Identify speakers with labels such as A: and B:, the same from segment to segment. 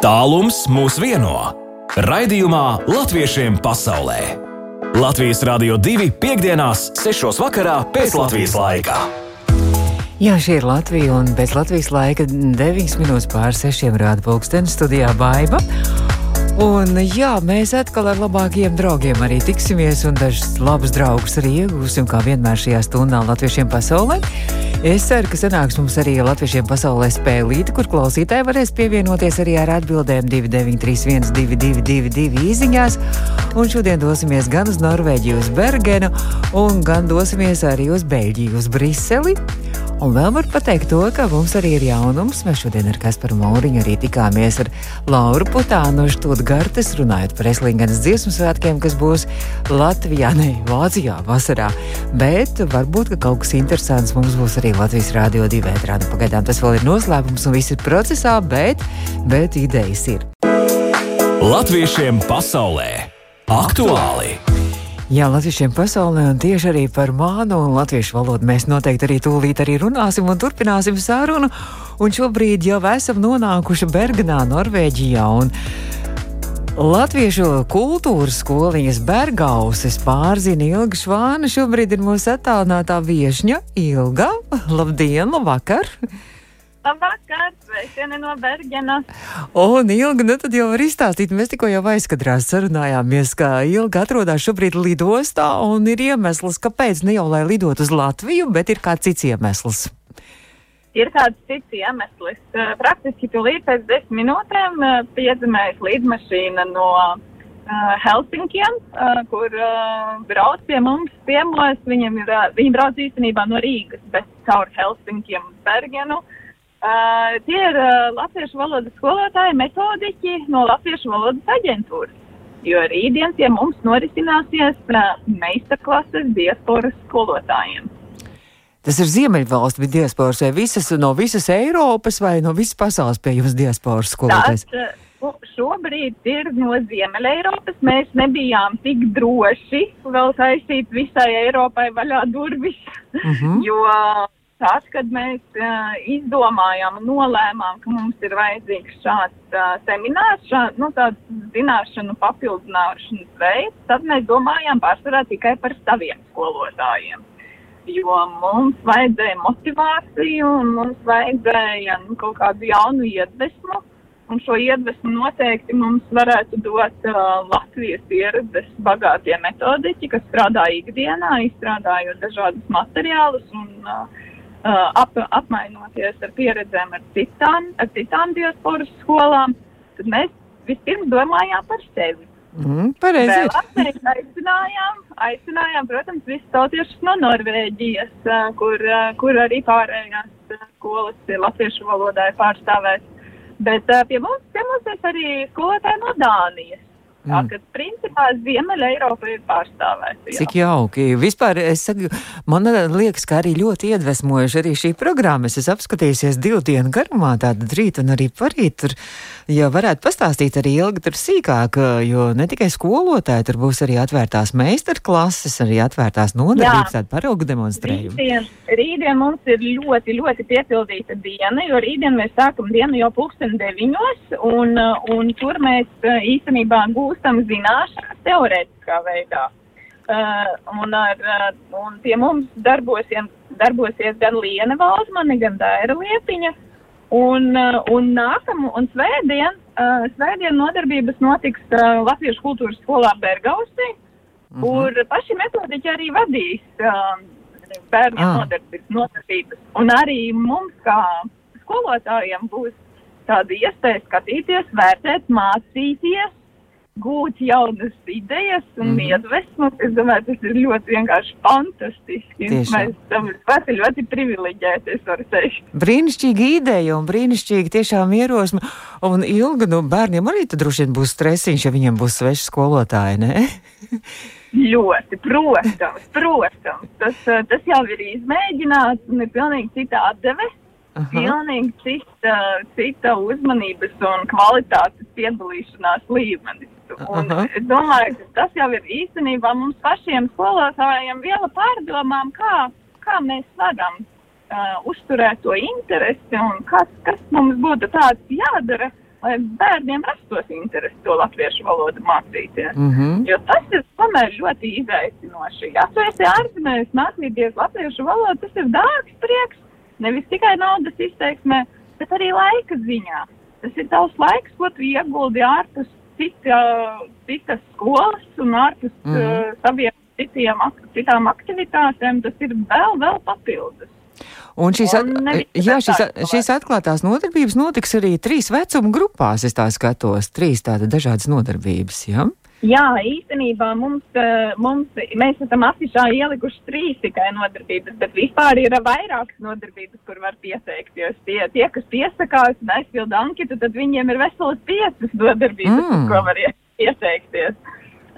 A: Tālums mūs vieno. Raidījumā Latviešiem pasaulē. Latvijas Rādio 2.5.6. pēc Latvijas laika.
B: Jā, šī ir Latvija, un pēc Latvijas laika 9 minūtes pār 6 rāda pulkstenis studijā Baiva. Un, jā, mēs atkal ar labākiem draugiem arī tiksimies, un dažus labus draugus arī iegūsim, kā vienmēr šajā stundā Latviešiem pasaulē. Es ceru, ka sanāks mums arī Latviešiem pasaulē spēlīti, kur klausītāji varēs pievienoties arī ar atbildēm 2931, 222, izziņās. Un šodien dosimies gan uz Norvēģiju, uz Bergenu, un gan dosimies arī uz Beļģiju, uz Briseli. Un vēl var pateikt to, ka mums arī ir jaunums. Mēs šodien ar Kasparu Mauriņu arī tikāmies ar Lauru Putānu no Štutgartes, runājot par Eslingenes dziesmu svētkiem, kas būs Latvijā, ne Vācijā vasarā. Bet varbūt, ka kaut kas interesants mums būs arī Latvijas Rādio 2 vētrā. Nu, pagaidām tas vēl ir noslēpums un viss ir procesā, bet, bet idejas ir.
A: Latviešiem pasaulē aktuāli!
B: Jā, latviešiem pasaulē un tieši arī par mānu un latviešu valodu mēs noteikti arī tūlīt arī runāsim un turpināsim sarunu. Un šobrīd jau esam nonākuši Bergenā, Norvēģijā. Un Latviešu kultūras skoliņas Bergauses pārzina Ilga Švāna. Šobrīd ir mūsu attālinātā viešņa Ilga. Labdien, labvakar!
C: Labvakar, sveicieni no Bergenas.
B: Un Ilga, nu tad jau var izstāstīt, mēs tikko jau aizkadrā sarunājāmies, ka Ilga atrodas šobrīd lidostā un ir iemesls, kāpēc ne jau lai lidot uz Latviju, bet ir kāds cits iemesls.
C: Ir kāds cits iemesls. Praktiski tūlīt pēc desmit minūtēm piedzimējas līdmašīna no Helsinkiem, kur brauc pie mums ciemos. Viņam ir, viņi brauc īstenībā no Rīgas, bet caur Helsinkiem uz Bergenu. Uh, Uh, tie ir uh, latviešu valodas skolotāji, metodiķi no Latviešu valodas aģentūras. Jo rītdien pie mums norisināsies uh, meistarklases diasporas skolotājiem.
B: Tas ir Ziemeļvalstu diasporas, vai visas no visas Eiropas vai no visas pasaules pie jums diasporas skolotājs?
C: Tas, uh, šobrīd ir no Ziemeļa Eiropas. Mēs nebijām tik droši vēl taisīt visai Eiropai vaļā durvis, uh
B: Mhm.
C: -huh. jo tad, kad mēs uh, izdomājām un nolēmām, ka mums ir vajadzīgs šāds uh, seminārs, šāds, nu, tāds zināšanu papildināšanas veids, tad mēs domājām pārsvarā tikai par saviem skolotājiem. Jo mums vajadzēja motivāciju un mums vajadzēja nu, kaut kādu jaunu iedvesmu. Un šo iedvesmu noteikti mums varētu dot uh, Latvijas pieredzes bagātie metodiķi, kas strādā ikdienā, izstrādājot dažādus materiālus un uh, ap, apmainoties ar pieredzēm ar citām, ar citām diasporas skolām, tad mēs vispirms domājām par sevi.
B: Mm, pareizi.
C: Mēs aicinājām, aicinājām, protams, visus tautiešus no Norvēģijas, uh, kur, uh, kur arī pārējās uh, skolas ir latviešu valodai pārstāvēts. Bet uh, pie mums piemērs arī skolotāji no Dānijas. Tā,
B: Mm.
C: ka principā Ziemeļa Eiropa ir pārstāvēta. jā.
B: Cik jauki. Vispār es saku, man liekas, ka arī ļoti iedvesmojuši arī šī programma. Es esmu apskatījusies divu dienu garumā, tāda rīt un arī parīt. Tur, ja varētu pastāstīt arī ilgi tur sīkāk, jo ne tikai skolotāji, tur būs arī atvērtās meistarklases, arī atvērtās nodarbības, tāda paraugu demonstrējuma.
C: Rītdien, rītdien mums ir ļoti, ļoti piepildīta diena, jo rītdien mēs sākam dienu jau pulksten deviņos, un, un tur mēs īstenībā gūstam zināšanas teorētiskā veidā. Uh, un, ar, uh, un pie mums darbosiem, darbosies gan Liena Valsmane, gan Daira Liepiņa. Un, uh, un nākamu, un svētdien, uh, svētdien nodarbības notiks uh, Latviešu kultūras skolā Bergausī,
B: Mhm.
C: kur paši metodiķi arī vadīs um, bērnu
B: Ah.
C: nodarbības, nodarbības. Un arī mums, kā skolotājiem, būs tāda iespēja skatīties, vērtēt, mācīties, gūt jaunas idejas un mm. iedvesmu. Es domāju, tas ir ļoti vienkārši fantastiski.
B: Tiešām.
C: Mēs esam ļoti, ļoti privileģēti, es varu teikt.
B: Brīnišķīga ideja un brīnišķīga tiešām ierosme. Un ilgi nu, bērniem arī tad droši vien būs stresiņš, ja viņiem būs sveši skolotāji. Ne?
C: Ļoti, protams, protams. Tas, eh, tas jau ir izmēģināts un ir pilnīgi cita atdeve.
B: Aha.
C: Pilnīgi cita, cita uzmanības un kvalitātes piedalīšanās līmenis. Un
B: Aha.
C: es domāju, ka tas jau ir īstenībā mums pašiem skolotājiem viela pārdomām, kā, kā mēs varam uh, uzturēt to interesi un kas, kas mums būtu tāds jādara, lai bērniem rastos interesi to latviešu valodu mācīties.
B: Mm -hmm.
C: Jo tas ir tomēr ļoti izaicinoši. Ja tu esi ārzemēs mācīties latviešu valodu, tas ir dārgs prieks, nevis tikai naudas izteiksmē, bet arī laika ziņā. Tas ir tavs laiks, ko tu ieguldi ārpus cita, citas skolas un ārpus mm. uh, saviem citiem, citām aktivitātēm. Tas ir vēl, vēl papildus.
B: Un šīs, at,
C: Un
B: jā, šīs, šīs atklātās nodarbības notiks arī trīs vecuma grupās, es tā skatos, trīs tāda dažādas nodarbības, jā?
C: Jā, īstenībā mums, eh, mums, mēs esam afišā ielikuši trīs tikai nodarbības, bet vispār ir vairākas nodarbības, kur var pieteikties. Tie, tie kas piesakās un aizpilda anketu, tad viņiem ir veselas piecas nodarbības,
B: Mm.
C: ko var ie- pieteikties.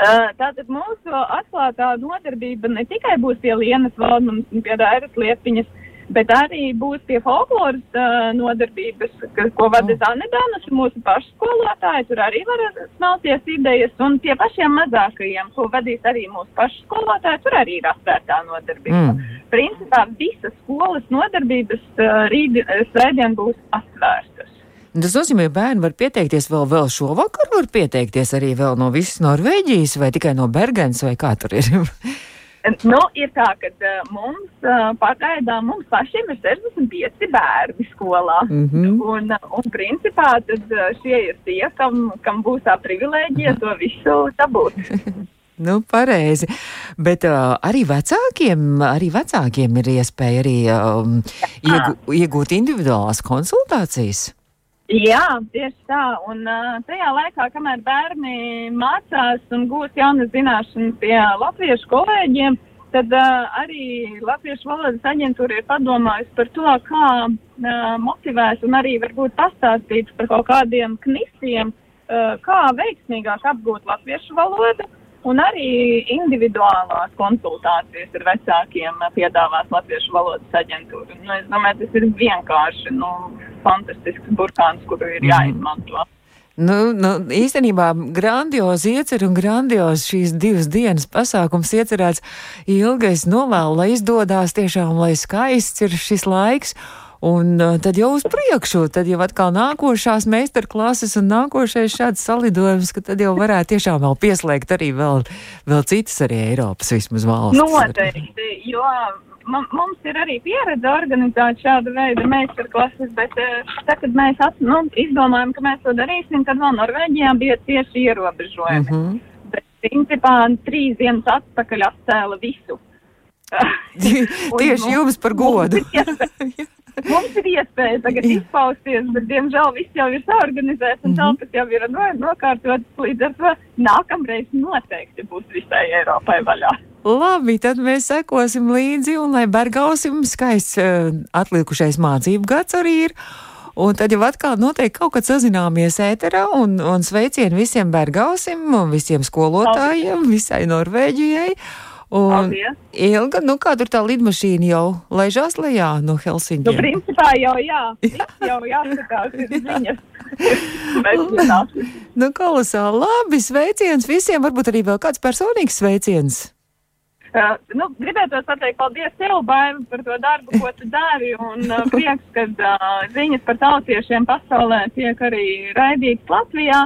C: Uh, tātad mūsu atklātā nodarbība ne tikai būs pie Lienas Valdmanas un pie Dairas Liepiņas, bet arī būs pie folkloras uh, nodarbības, ka, ko vada Zane Danas, mūsu pašu skolotāji. Tur arī var smelties idejas, un pie pašiem mazākajiem, ko vadīs arī mūsu pašu skolotāji, tur arī ir atvērtā nodarbība.
B: Mm.
C: Principā visas skolas nodarbības uh, rīdi, svētdien būs atvērtas.
B: Tas nozīmē, ka bērni var pieteikties vēl, vēl šovakar, var pieteikties arī vēl no visas Norvēģijas vai tikai no Bergens vai kā tur ir.
C: Nu, ir tā, ka uh, mums uh, pagaidām mums pašiem ir 65 bērni skolā.
B: Mhm.
C: Un, uh, un principā tad uh, šie ir tie, kam, kam būs tā privilēģija to visu dabūt.
B: Nu, pareizi. Bet uh, arī vecākiem, arī vecākiem ir iespēja arī um, iegu, iegūt individuālās konsultācijas.
C: Jā, tieši tā. Un uh, tajā laikā, kamēr bērni mācās un gūst jaunas zināšanas pie latviešu kolēģiem, tad uh, arī Latviešu valodas aģentūra ir padomājusi par to, kā uh, motivēt un arī varbūt pastāstīt par kaut kādiem knifiem, uh, kā veiksmīgāk apgūt latviešu valodu. Un arī individuālās konsultācijas ar vecākiem piedāvās Latviešu valodas aģentūra. Nu, es domāju, tas ir vienkārši nu, fantastisks burkāns, kuru ir
B: Mhm.
C: jāizmanto.
B: Nu, nu, īstenībā grandiozi iecer un grandiozi šīs divas dienas pasākums iecerēts ilgi. Es novēlu, lai izdodas tiešām, lai skaists ir šis laiks. Un tad jau uz priekšu, tad jau atkal nākošās meistarklases un nākošais šāds salidojums, ka tad jau varētu tiešām vēl pieslēgt arī vēl, vēl citas arī Eiropas vismaz valsts.
C: Noteikti, jo m- mums ir arī pieredze organizēt šādu veidu meistarklases, bet tad, kad mēs at, nu, izdomājam, ka mēs to darīsim, tad vēl Norvēģijā bija tieši ierobežojumi.
B: Mm -hmm.
C: Bet, principā, trīs dienas atpakaļ atcēla visu.
B: Tieši jums par godu.
C: Mums ir iespēja, tagad izpausties, bet, diemžēl, viss jau ir saorganizēts un
B: Mhm.
C: telpas jau ir no- nokārtotas. Līdz ar to nākamreiz noteikti būs visai Eiropai vaļā.
B: Labi, tad mēs sekosim līdzi, un lai Bergausim skaists uh, atlikušais mācību gads arī ir. Un tad jau atkal noteikti kaut kad sazināmies ēterā un, un sveicienu visiem Bergausim, un visiem skolotājiem, visai Norvēģijai. Un
C: Paldies.
B: Ilga, nu kā tur tā lidmašīna jau laižās lejā no
C: Nu,
B: Helsinkiem?
C: principā jau jā, viss jau jāskatās ir jā.
B: Nu, kolosāli labi, sveiciens visiem, varbūt arī vēl kāds personīgs sveiciens.
C: Uh, nu, gribētu pateikt paldies tev, Baiva, par to darbu, ko tu dari, un uh, prieks, ka uh, ziņas par tautiešiem pasaulē tiek arī raidītas Latvijā.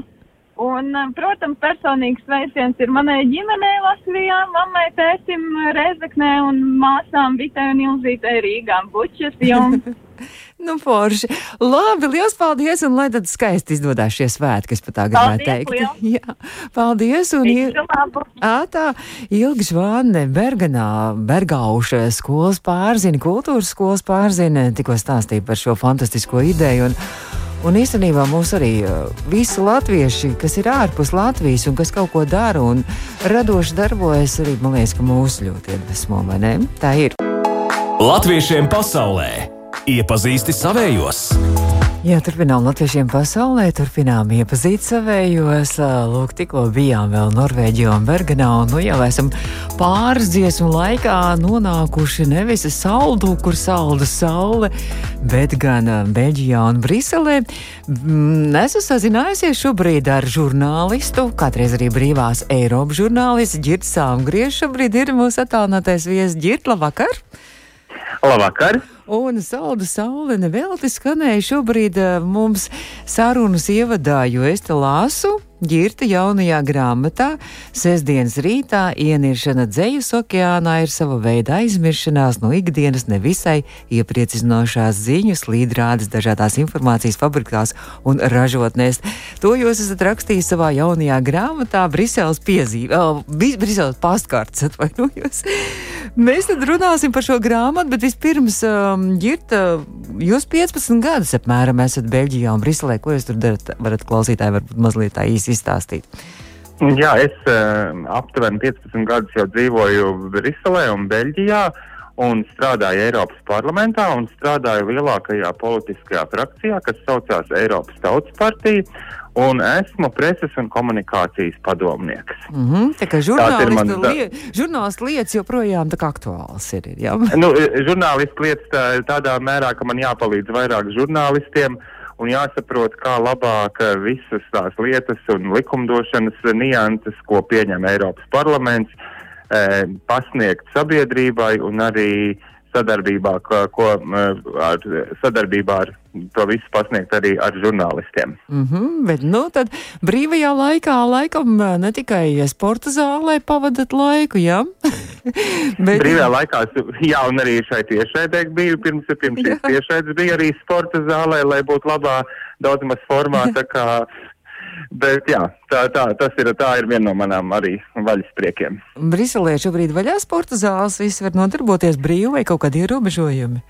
C: Un, uh, protams, personīgs sveiciens ir manai ģimenei Latvijā, mammai, tētim Rezeknē un māsām Vitai un Ilzītei Rīgām. Bučas jums!
B: Nu, forši. Labi, liels paldies, un lai tad skaisti izdodas šie svētki, es pat tā gribētu teikt.
C: liels.
B: Jā, paldies, un ir.
C: Visu labu!
B: Ā, tā Ilga Žvāne, Berganā, Bergauša skolas pārzina, kultūras skolas pārzina, tikko stāstīja par šo fantastisko ideju. Un, un īstenībā mūs arī uh, visi latvieši, kas ir ārpus Latvijas un kas kaut ko dara un radoši darbojas, arī man liekas, ka mūs ļoti iedvesmo? Tā ir.
A: Latviešiem pasaulē iepazīsti savējos.
B: Jā, turpinām latviešiem pasaulē, turpinām iepazīt savējos. Lūk, tikko bijām vēl Norvēģijā un Bergenā, un nu jau esam pāris dziesmu laikā nonākuši nevis saldu, kur salda saule, bet gan Beļģijā un Briselē. Mm, Esmu sazinājusies šobrīd ar žurnālistu, kādreiz arī brīvās Eiropas žurnālists Girts Sāmgries. Šobrīd ir mūsu attālinātais viesis Girt, labvakar!
D: Labvakar!
B: Un saldu saule nevelti skanēja šobrīd uh, mums sarunas ievadā, jo es te lasu Girta jaunajā grāmatā sestdienas rītā ieniršana dzējas okeānā ir sava veida aizmiršanās no ikdienas nevisai iepriecinošās ziņas, līdrādes dažādās informācijas fabrikās un ražotnēs. To jūs esat rakstījis savā jaunajā grāmatā Briseles piezīme, oh, Briseles pastkartes atvainojos. Mēs tad runāsim par šo grāmatu, bet vispirms, um, Girta, jūs 15 gadus apmēram esat Beļģijā un Briselē. Ko jūs tur darat? Varat klausītāji varbūt mazliet tā īsi izstāstīt?
D: Jā, es uh, aptuveni 15 gadus jau dzīvoju Briselē un Beļģijā. Un strādāju Eiropas parlamentā un strādāju lielākajā politiskajā frakcijā, kas saucās Eiropas Tautas partija. Un esmu preses un komunikācijas padomnieks.
B: Mm -hmm, tā kā žurnālistu lie, žurnālistu lietas joprojām tā aktuāls ir. Jā.
D: nu, žurnālistu lietas tā, tādā mērā, ka man jāpalīdz vairāk žurnālistiem. Un jāsaprot, kā labāk visas tās lietas un likumdošanas nianses, ko pieņem Eiropas parlaments, e, pasniegt sabiedrībai un arī sadarbībā, ko, ko ar, sadarbībā ar to visu pasniegt arī ar žurnālistiem.
B: Mm -hmm, bet, nu, tad brīvajā laikā, laikam, ne tikai sporta zālē pavadat laiku, jā?
D: bet... Brīvajā laikā, jā, un arī šai tiešraidē biju, pirms, pirms šīs tiešraides bija arī sporta zālē, lai būtu labā daudz maz formā, tā kā Bet jā, tā, tā, ir, tā ir viena no manām arī vaļas priekiem.
B: Briselē šobrīd vaļā sporta zāles, visi var nodarboties brīvi vai kaut kādi ierobežojumi?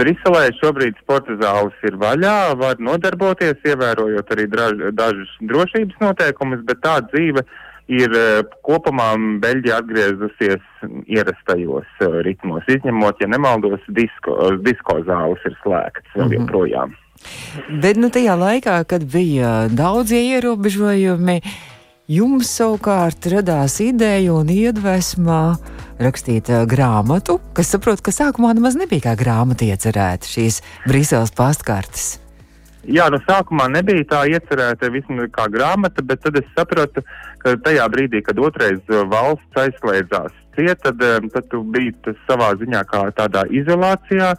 D: Briselē šobrīd sporta zāles ir vaļā, var nodarboties, ievērojot arī draž, dažus drošības noteikumus, bet tā dzīve ir eh, kopumā Beļģija atgriezusies ierastajos uh, ritmos, izņemot, ja nemaldos, disko, disko zāles ir slēgts vēl mm -hmm. joprojām.
B: Bet nu, tajā laikā, kad bija daudzie ierobežojumi, jums savukārt radās ideja un iedvesma rakstīt uh, grāmatu, kas saprot, ka sākumā nemaz nebija kā grāmata iecerēta šīs Briseles pastkartes.
D: Jā, no sākumā nebija tā iecerēta vismaz kā grāmata, bet tad es sapratu, ka tajā brīdī, kad otrais valsts aizslēdzās ciet, tad, tad tu biji savā ziņā kā tādā izolācijā,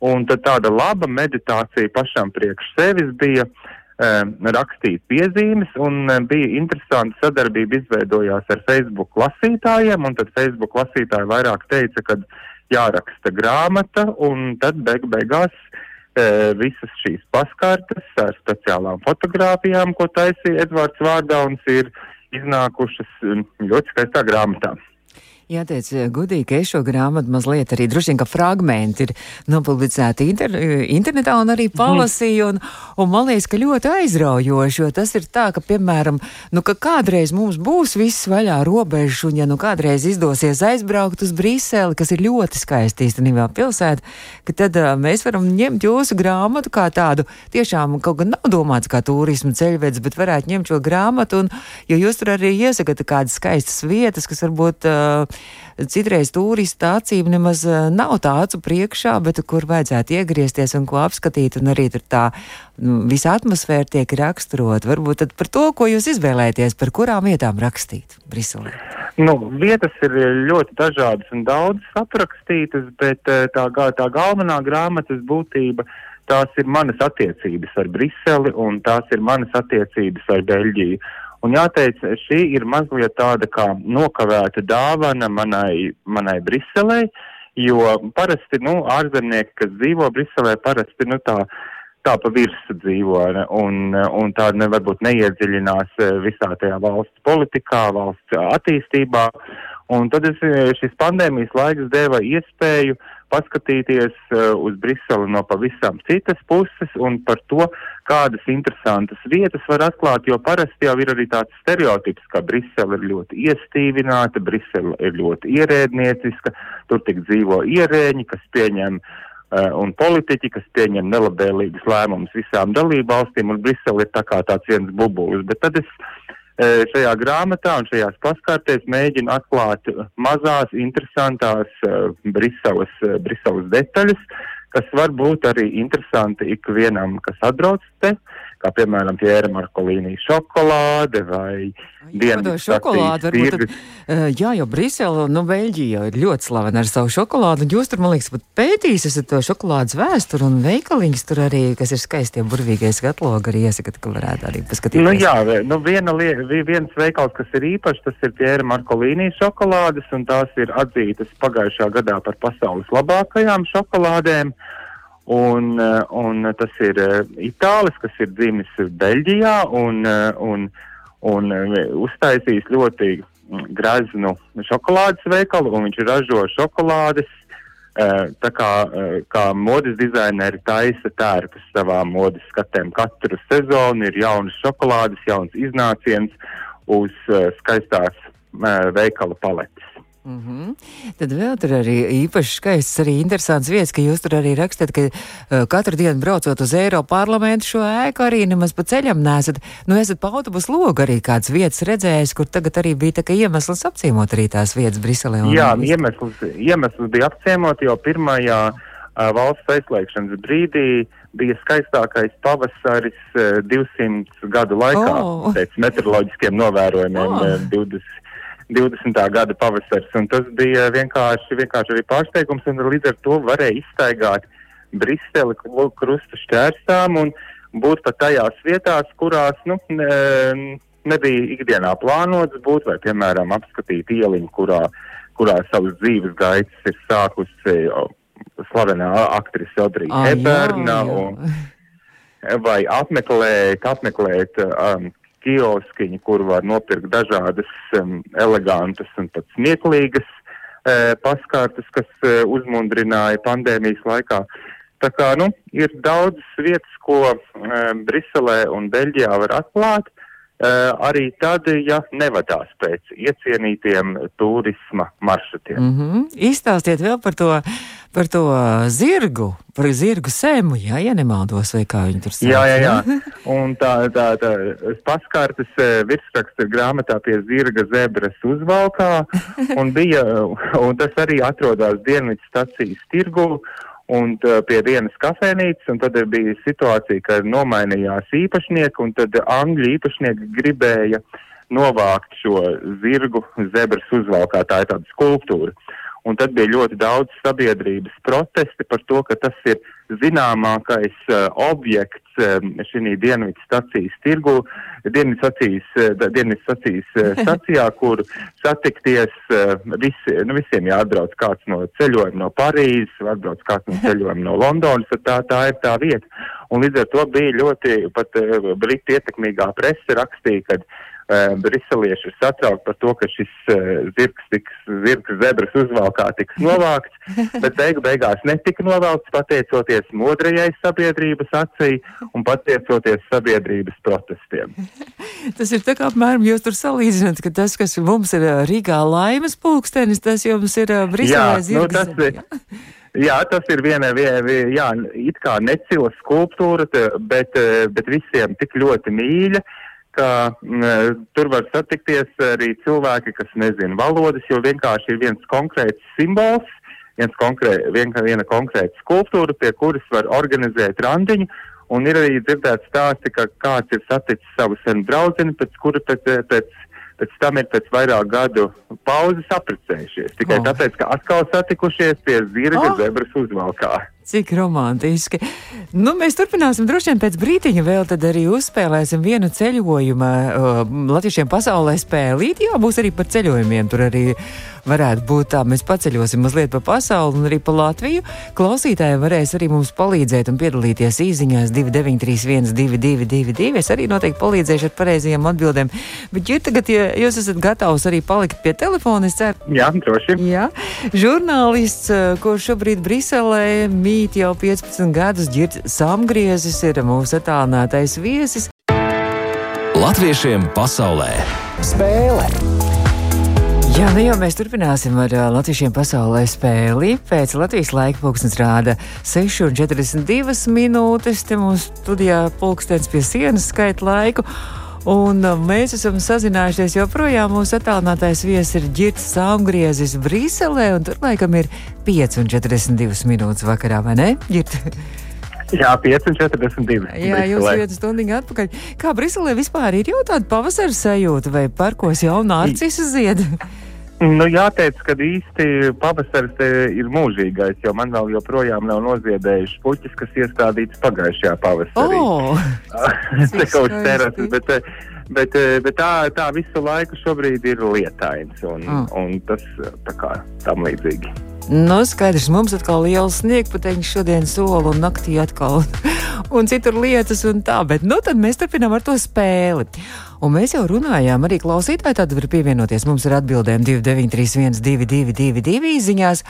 D: un tad tāda laba meditācija pašam priekš sevis bija Um, rakstīt piezīmes, un um, bija interesanti sadarbība izveidojās ar Facebook lasītājiem, un tad Facebook lasītāji vairāk teica, ka jāraksta grāmata, un tad beig beigās e, visas šīs paskartes ar speciālām fotogrāfijām, ko taisīja Edvards Vārdauns, ir iznākušas um, ļoti skaistā grāmatā.
B: Jāteic, gudīgi, ka šo grāmatu mazliet arī droši vien, ka fragmenti ir nopublicēti inter, internetā un arī palasīju, un, un man liekas, ka ļoti aizraujoši, jo tas ir tā, ka, piemēram, nu, ka kādreiz mums būs viss vaļā robežas, un ja nu kādreiz izdosies aizbraukt uz Briseli, kas ir ļoti skaisti īstenībā pilsēta, ka tad uh, mēs varam ņemt jūsu grāmatu kā tādu, tiešām kaut gan nav domāts kā turismu ceļvedis, bet varētu ņemt šo grāmatu, un, jo jūs tur arī iesakāt kādas skaistas vietas, kas varbūt uh, citreiz turistu acīm nemaz eh, nav tā acu priekšā, bet kur vajadzētu iegriezties un ko apskatīt, un arī tur tā nu, visa atmosfēra tiek raksturot. Varbūt tad par to, ko jūs izvēlēties, par kurām vietām rakstīt Briselē.
D: Nu, vietas ir ļoti dažādas un daudzas aprakstītas, bet eh, tā, tā galvenā grāmatas būtība tās ir manas attiecības ar Briseli un tās ir manas attiecības ar Beļģiju. Un jāteic, šī ir mazliet tāda kā nokavēta dāvana manai, manai Briselē, jo parasti, nu, ārzemnieki, kas dzīvo Briselē, parasti, nu, tā, tā pa virsu dzīvo, un, un tā ne, varbūt neiedziļinās eh, visā tajā valsts politikā, valsts attīstībā. Un tad es, šis pandēmijas laiks deva iespēju paskatīties uh, uz Briseli no pavisam citas puses un par to, kādas interesantas vietas var atklāt, jo parasti jau ir arī tāds stereotips, ka Brisele ir ļoti iestīvināta, Brisele ir ļoti ierēdnieciska, tur tik dzīvo ierēņi, kas pieņem uh, un politiķi, kas pieņem nelabēlīgus lēmumus visām dalībvalstīm, un Brisele ir tā kā tāds viens bubulis. Bet tad es šajā grāmatā un šajās paskārtēs mēģina atklāt mazās, interesantās uh, Briseles, uh, Briseles detaļas, kas var būt arī interesanti ikvienam, kas atbrauc te, kā piemēram Piera Markolīnī šokolāde vai
B: Dienvidu šokolādi. Varbūt, tad, uh, jā, jo Brisele un nu, Beļģija ir ļoti slavena ar savu šokolādu. Jūs tur, man liekas, pat pētījis esat to šokolādes vēsturi un veikaliņas tur arī, kas ir skaistie burvīgais gatlogi, arī iesakat, ka varētu arī paskatīties.
D: Nu jā, nu viena viens veikals, kas ir īpašs, tas ir Piera Markolīnī šokolādes, un tās ir atzītas pagājušā gadā par pasaules labākajām šokolādēm. Un, eh, un tas ir eh, itālis, kas ir dzimis Beļģijā, un, un un e, uztaisījis ļoti graznu šokolādes veikalu, un viņš ražo šokolādes. Tā kā, kā modes dizaineri taisa tērpus savām modes skatēm. Katru sezonu ir jaunas šokolādes, jauns iznāciens uz skaistās veikala paletes.
B: Mm -hmm. Tad vēl tur arī īpaši skaists, arī interesants vietas, ka jūs tur arī rakstat, ka uh, katru dienu braucot uz Eiropas parlamentu šo ēku arī nemaz pa ceļam nesat. Nu, esat pa autobusu logu arī kāds vietas redzējis, kur tagad arī bija tā kā iemesls apciemot arī tās vietas Briselē.
D: Jā, iemesls, iemesls bija apciemot, jo pirmajā uh, valsts aizslēgšanas brīdī bija skaistākais pavasaris uh, 200 gadu laikā oh. pēc meteoroloģiskiem novērojumiem oh. 20. 20. gada pavasaris. Tas bija vienkārši, vienkārši arī pārsteigums, un līdz ar to varēja izstaigāt Briseli krustu šķērstām un būt pat tajās vietās, kurās nu, ne, nebija ikdienā plānots būt, vai, piemēram, apskatīt ieliņu, kurā, kurā savas dzīves gaitas ir sākusi slavenā aktrise Audrija Heberna. Vai apmeklēt, apmeklēt um, kioskiņi, kur var nopirkt dažādas um, elegantas un pat smieklīgas uh, paskārtas, kas uh, uzmundrināja pandēmijas laikā. Tā kā nu, ir daudz vietas, ko um, Briselē un Beļģijā var atklāt, arī tad, ja nevadās pēc iecienītiem turisma maršrutiem.
B: Mm -hmm. Izstāstiet vēl par to par to zirgu, par zirgu sēmu, jā, ja nemaldos, vai kā viņi tur sēž.
D: Jā, jā, jā. Un tā, tā, tā paskārtas virsraksts ir grāmatā pie zirga zebras uzvalkā, un bija, un tas arī atrodās dienvidu stacijas tirgu. Un tā, pie vienas kafejnīcas, un tad bija situācija, ka nomainījās īpašnieki, un tad angļu īpašnieki gribēja novākt šo zirgu zebras uzvalkā. Tā ir tāda skulptūra. Un tad bija ļoti daudz sabiedrības protesti par to, ka tas ir zināmākais uh, objekts um, šī dienvidu stacijas tirgu, dienvidu stacijas, uh, stacijas uh, stacijā, kur satikties uh, visi, nu, visiem jāatbrauc kāds no ceļojuma no Parīzes, atbrauc kāds no ceļojuma no Londonas, tad tā, tā ir tā vieta. Un līdz ar to bija ļoti, pat uh, briti ietekmīgā prese rakstīja, ka uh, briselieši ir satraukti par to, ka šis uh, zirgs, tiks, zirgs zebras uzvalkā tiks novākts, bet beigu beigās netika novākts pateicoties modrajai sabiedrības acī un pateicoties sabiedrības protestiem.
B: Tas ir tā kā apmēram jūs tur salīdzināt, ka tas, kas mums ir Rīgā laimes pulkstenis, tas jums ir Briselē zirgs. Nu, tas,
D: jā. Jā, tas ir viena, viena jā, it kā necila skulptūra, bet, bet visiem tik ļoti mīļa, ka m, mm, tur var satikties arī cilvēki, kas nezina valodas, jo vienkārši ir viens konkrēts simbols, viens konkrē, vien, viena konkrēta skulptūra, pie kuras var organizēt randiņu. Un ir arī dzirdēts stāsti, ka kāds ir saticis savu senu draugu, pēc kura pēc, pēc, pēc tam ir pēc vairāk gadu pauzes apprecējušies. Tikai oh. tāpēc, ka atkal satikušies pie zirga oh. zebras uzvalkā.
B: Cik romantiski. Nu, mēs turpināsim droši vien pēc brīdiņa vēl tad arī uzspēlēsim vienu ceļojumu uh, latviešiem pasaulē spēlīt. Jā, būs arī par ceļojumiem. Tur arī varētu būt tā, mēs paceļosim mazliet pa pasauli un arī pa Latviju. Klausītāji varēs arī mums palīdzēt un piedalīties īziņās 2931 2222. Es arī noteikti palīdzēšu ar pareizajiem atbildēm. Bet, ja tagad, ja jūs esat gatavs arī palikt pie telefona, es ceru.
D: Jā, droši.
B: Jā, žurnālists, uh, kurš šobrīd Briselē mīl mīt jau 15 gadus, Girts Samgriezis ir mūsu attālinātais viesis.
A: Latviešiem pasaulē spēle!
B: Jā, nu jau mēs turpināsim ar uh, Latvijiem pasaulē spēli. Pēc Latvijas laika pulkstenis rāda 6,42 minūtes. Te mums studijā pulkstenis pie sienas skaita laiku. Un uh, mēs esam sazinājušies joprojām. Mūsu attālinātais viesis ir Girts Saungriezis Brīselē, un tur laikam ir 5,42 minūtes vakarā, vai ne? Girt?
D: Jā, 5,42.
B: Jā, jūs vienu stundu atpakaļ. Kā Briselē vispār ir jau tāda pavasara sajūta vai parkos jau nārcisu ziedi?
D: Nu, jāteic, ka īsti pavasaris ir mūžīgais, jo man vēl joprojām nav noziedējuši puķis, kas iestādīts pagājušajā pavasarī.
B: Oh,
D: ir kaut kas terases, bet, bet, bet tā, tā visu laiku šobrīd ir lietains un,
B: Ah.
D: un tas tā kā tam līdzīgi.
B: Nu, skaidrs, mums atkal liels sniegputeņš šodien sola un naktī atkal un citur lietas un tā, bet nu tad mēs turpinām ar to spēli. Un mēs jau runājām, arī klausītāji tad var pievienoties. Mums ir atbildēm 2931 222 ziņās.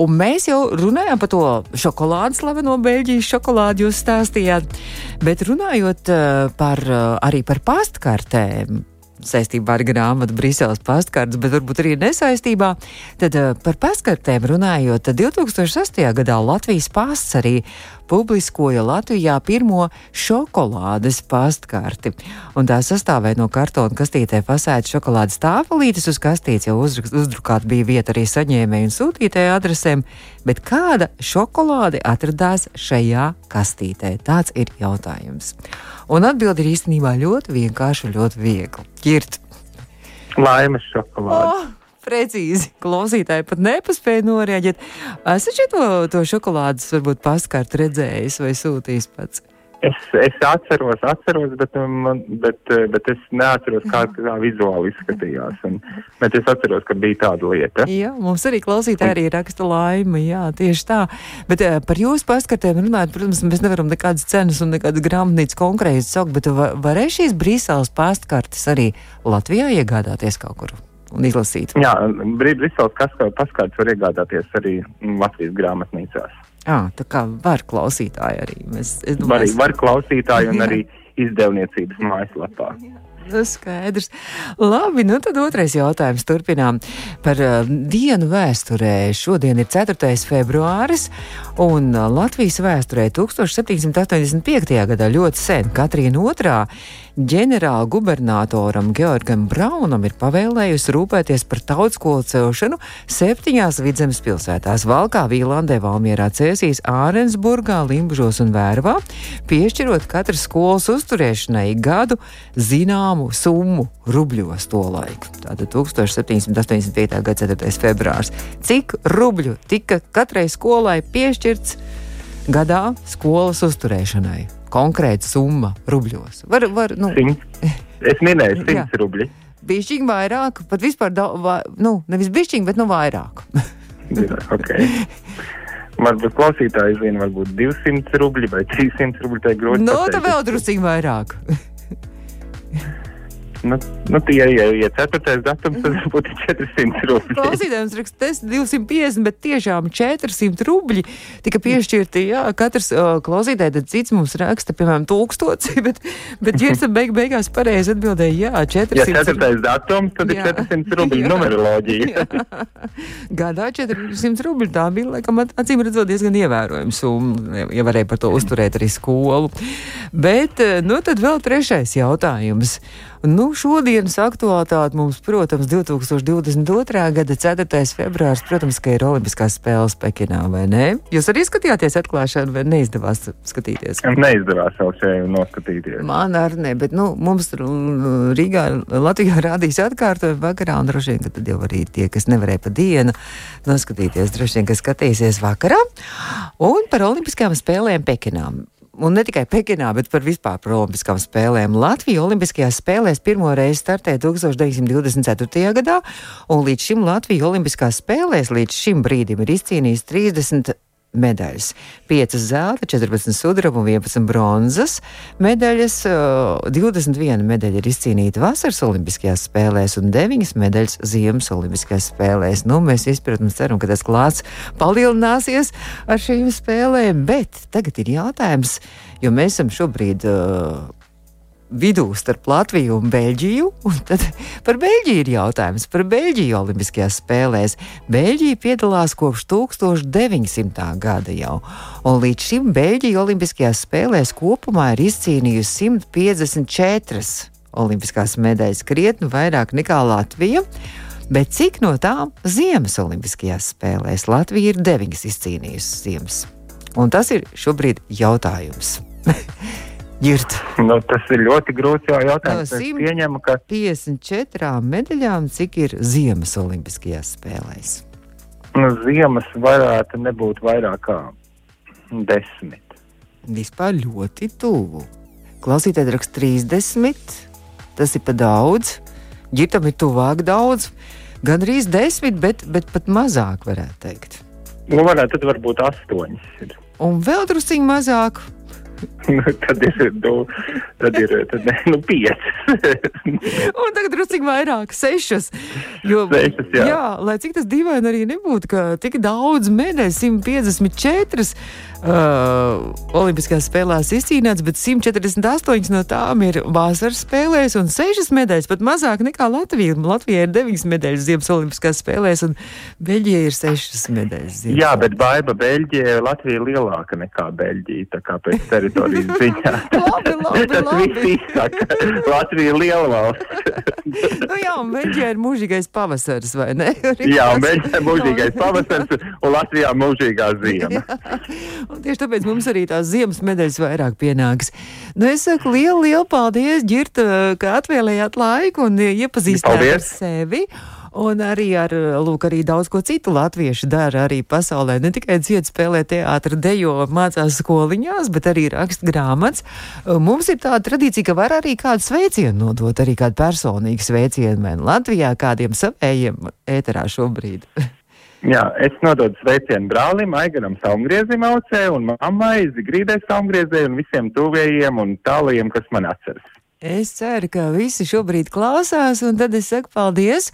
B: Un mēs jau runājām par to šokolādi, slaveno Beļģijas šokolādi, jūs stāstījāt. Bet runājot uh, par, uh, arī par pastkartēm, saistībā ar grāmatu Briseles pastkartes, bet varbūt arī nesaistībā. Tad uh, par pastkartēm runājot, tad 2008. gadā Latvijas pasts arī publiskoja Latvijā pirmo šokolādes pastkarti. Un tā sastāvēja no kartona kastītē fasēta šokolādes tāfelītes, uz kastītes jau uzrak- uzdrukāt bija vieta arī saņēmēju un sūtītāju adresēm, bet kāda šokolāde atradās šajā kastītē? Tāds ir jautājums. Un atbildi ir īstenībā ļoti vienkārša un ļoti viegla. Ķirt.
D: Laimes šokolāde.
B: Oh, precīzi. Klausītāji pat nepaspēja norēģēt. Esat šo to šokolādes varbūt paskart redzējis vai sūtījis pats?
D: Es, es atceros, atceros, bet, man, bet, bet es neatceros, kā tā vizuāli izskatījās. Un, bet es atceros, ka bija tāda lieta.
B: Jā, mums arī klausītāji arī raksta laimi. Jā, tieši tā. Bet eh, par jūsu paskartēm runājot, protams, mēs nevaram nekādas cenas un nekādas grāmatnīcas konkrēti saukt, bet va- varēs šīs Brīseles pastkartes arī Latvijā iegādāties kaut kur un izlasīt.
D: Jā, Brīseles paskārts var iegādāties arī Latvijas grāmatnīcās.
B: Jā, tā kā var klausītāji arī. Mēs, es
D: Var,
B: domāju,
D: var klausītāji un
B: Jā.
D: arī izdevniecības mājaslapā.
B: Nu, skaidrs. Labi, nu tad otrais jautājums. Turpinām par uh, dienu vēsturē. Šodien ir 4. februāris, un uh, Latvijas vēsturē 1785. gadā ļoti sen Katrīna II ģenerāla gubernatoram Georgam Braunam ir pavēlējusi rūpēties par tautskolu celšanu septiņās vidzemes pilsētās - Valkā, Vīlandē, Valmierā, Cēsīs, Ārensburgā, Limbužos un Vērvā, piešķirot katras skolas uzturēšanai gadu zināmu summu rubļos to laiku. Tātad 1785. gada 4. februārs. Cik rubļu tika katrai skolai piešķirts gadā skolas uzturēšanai? Konkrēta summa rubļos. Var, var, nu,
D: Simts. Es minēju
B: Jā.
D: 100 rubļi.
B: Bišķiņ vairāk, pat vispār, da, va, nu, nevis bišķiņ, bet nu vairāk.
D: Okay. Varbūt klausītāji zina, varbūt 200 rubļi vai 300 rubļi. Tā ir grūti.
B: nu,
D: pateikt.
B: tad vēl drusciņ vairāk.
D: Nu, nu tie, ja, ja ceturtais datums, tad būtu 400 rubļi.
B: Klausītājiem raksta, tas 250, bet tiešām 400 rubļi tika piešķirti. Jā, katrs klausītājs, tad cits mums raksta, piemēram, tūkstoši, bet, bet Girsa beig, beigās pareizi atbildēja, jā, 400.
D: Ja ceturtais datums, tad ir
B: Jā.
D: 400 rubļu
B: Jā.
D: numeroloģija.
B: Gadā 400 rubļi. Tā bija, laikam, acīm redzot, diezgan ievērojama summa, ja varēja par to uzturēt arī skolu. Bet, eh, nu, tad vēl trešais jautājums. Nu, šodienas aktualitāte mums, protams, 2022. gada 4. februārs, protams, ka ir Olimpiskās spēles Pekinā, vai ne? Jūs arī skatījāties atklāšanu, vai neizdevās skatīties?
D: Neizdevās vēl šeit noskatīties.
B: Man arī ne, bet nu, mums Rīgā, Latvijā rādīs atkārtojumu vakarā, un droši vien, ka tad jau arī tie, kas nevarēja pa dienu noskatīties, droši vien, ka skatīsies vakarā. Un par Olimpiskajām spēlēm Pekinā. Un ne tikai Pekinā, bet par vispār par Olimpiskām spēlēm. Latvija Olimpiskajās spēlēs pirmo reizi startēja 1924. gadā, un līdz šim Latvija Olimpiskās spēlēs līdz šim brīdim ir izcīnījis 30 medaļas. 5 zelta, 14 sudraba un 11 bronzas medaļas. uh, 21 medaļa ir izcīnīta vasaras Olimpiskajās spēlēs un 9 medaļas ziemas Olimpiskajās spēlēs. Nu, mēs izpratām, ceram, ka tas klāts palielināsies ar šīm spēlēm, bet tagad ir jautājums, jo mēs esam šobrīd. Uh, vidū starp Latviju un Beļģiju. Un tad par Beļģiju ir jautājums. Par Beļģiju Olimpiskajās spēlēs. Beļģija piedalās kopš 1900. gada jau. Un līdz šim Beļģija Olimpiskajās spēlēs kopumā ir izcīnījusi 154 olimpiskās medaļas, krietni vairāk nekā Latvija. Bet cik no tām Ziemas Olimpiskajās spēlēs Latvija ir deviņas izcīnījusi Ziemas Un tas ir šobrīd jautājums. Girt.
D: Nu, tas ir ļoti grūts jautājums.
B: No
D: Es pieņemu, ka
B: 54 medaļām, cik ir Ziemas Olimpiskajās spēlēs?
D: nu, ziemas varētu nebūt vairāk kā desmit.
B: Vispār ļoti tuvu. Klausītāji raksta 30, tas ir pa daudz. Girtam ir tuvāk daudz, gan arī 10, bet, bet pat mazāk varētu teikt.
D: Nu, varētu tad varbūt astoņas. Ir.
B: Un vēl drusciņi mazāk.
D: Nu, tad ir, nu, tad ir tad, ne, nu, piecas.
B: Un tagad drusciņi vairāk, sešas. Jo,
D: Sešas, jā.
B: jā, lai cik tas dīvaini arī nebūtu, ka tik daudz medaļu, 154 uh, Olimpiskajās spēlēs izcīnīts, bet 148 no tām ir vasaras spēlēs, un 6 medaļas pat mazāk nekā Latvija. Latvijai ir 9 medaļas Ziemas Olimpiskajās spēlēs, un Beļģijai ir 6 medaļas. Ziemas
D: Jā, bet baiba Beļģija, Latvija ir lielāka nekā Beļģija, tā kā pēc teritorijas ziņā.
B: Labi, labi,
D: Tas
B: labi.
D: viss izsaka. Latvija ir liela valsts.
B: nu, jā, un Beļģijai ir mūžīgais pavasaris, vai ne?
D: Jā, un Beļģija ir mūžīgais pavasaris un Latvijā mūžīgā ziema.
B: Un tieši tāpēc mums arī tās ziemas medaļas vairāk pienāks. Nu, es saku lielu, lielu paldies, Girta, ka atvēlējāt laiku un iepazīstinājāt ar
D: Paldies.
B: sevi. Un arī ar lūk, arī daudz ko citu latviešu dara arī pasaulē. Ne tikai dzied, spēlē teātri, dejo, mācās skoliņās, bet arī raksta grāmatas. Mums ir tāda tradīcija, ka var arī kādu sveicienu nodot, arī kādu personīgu sveicienu. vai nu Latvijā kādiem savējiem ēterā šobrīd.
D: Jā, es nododu sveicienu brālim, Aigaram Saumgriezim aucē un mammai Zigrīdai Saumgriezē un visiem tuvējiem un tālajiem, kas man atceras.
B: Es ceru, ka visi šobrīd klausās, un tad es saku paldies,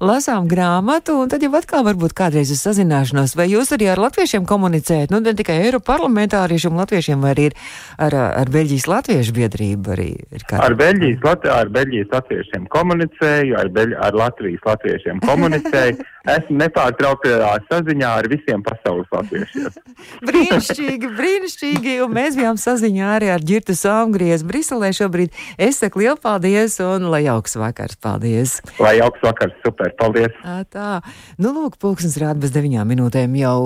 B: lasām grāmatu, un tad jau atkal varbūt kādreiz uz sazināšanos. Vai jūs arī ar latviešiem komunicējat? Nu, ne tikai Eiroparlamentāriešiem, latviešiem, vai arī ir ar, ar Beļģijas latviešu biedrību arī ir kāda?
D: Ar Beļģijas, Lat ar Beļģijas latviešiem komunicēju, ar, Beļ ar Latvijas latviešiem komunicēju. Esmu nepārtrauktā saziņā ar visiem pasaules latviešiem.
B: Brīnišķīgi, brīnišķīgi, un mēs bijām saziņā arī ar Girtu Sāmgriez Briselē šobrīd. Es saku lielu paldies, un lai jauks vakars, paldies!
D: Lai jauks vakars, super, paldies!
B: Ā, Tā, nu, lūk, pulkstenis rāda bez deviņām minūtēm jau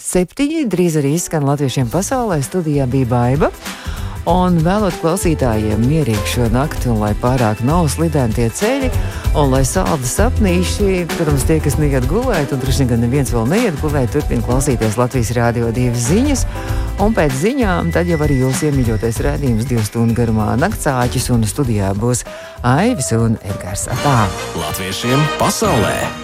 B: septiņi. Drīz arī izskan latviešiem pasaulē. Studijā bija baiva. Un vēlot klausītājiem mierīgi šo nakti, un lai pārāk nav slidēni tie ceļi, un lai saldi sapnīši, protams, tie, kas neiet gulēt, un droši vien, ka neviens vēl neiet gulēt, turpina klausīties Latvijas Rādio divas ziņas, un pēc ziņām tad jau arī jūs iemīļotais rādījums divu stundu garumā naktsāķis, un studijā būs Aivis un Edgars Atā.
A: Latviešiem pasaulē!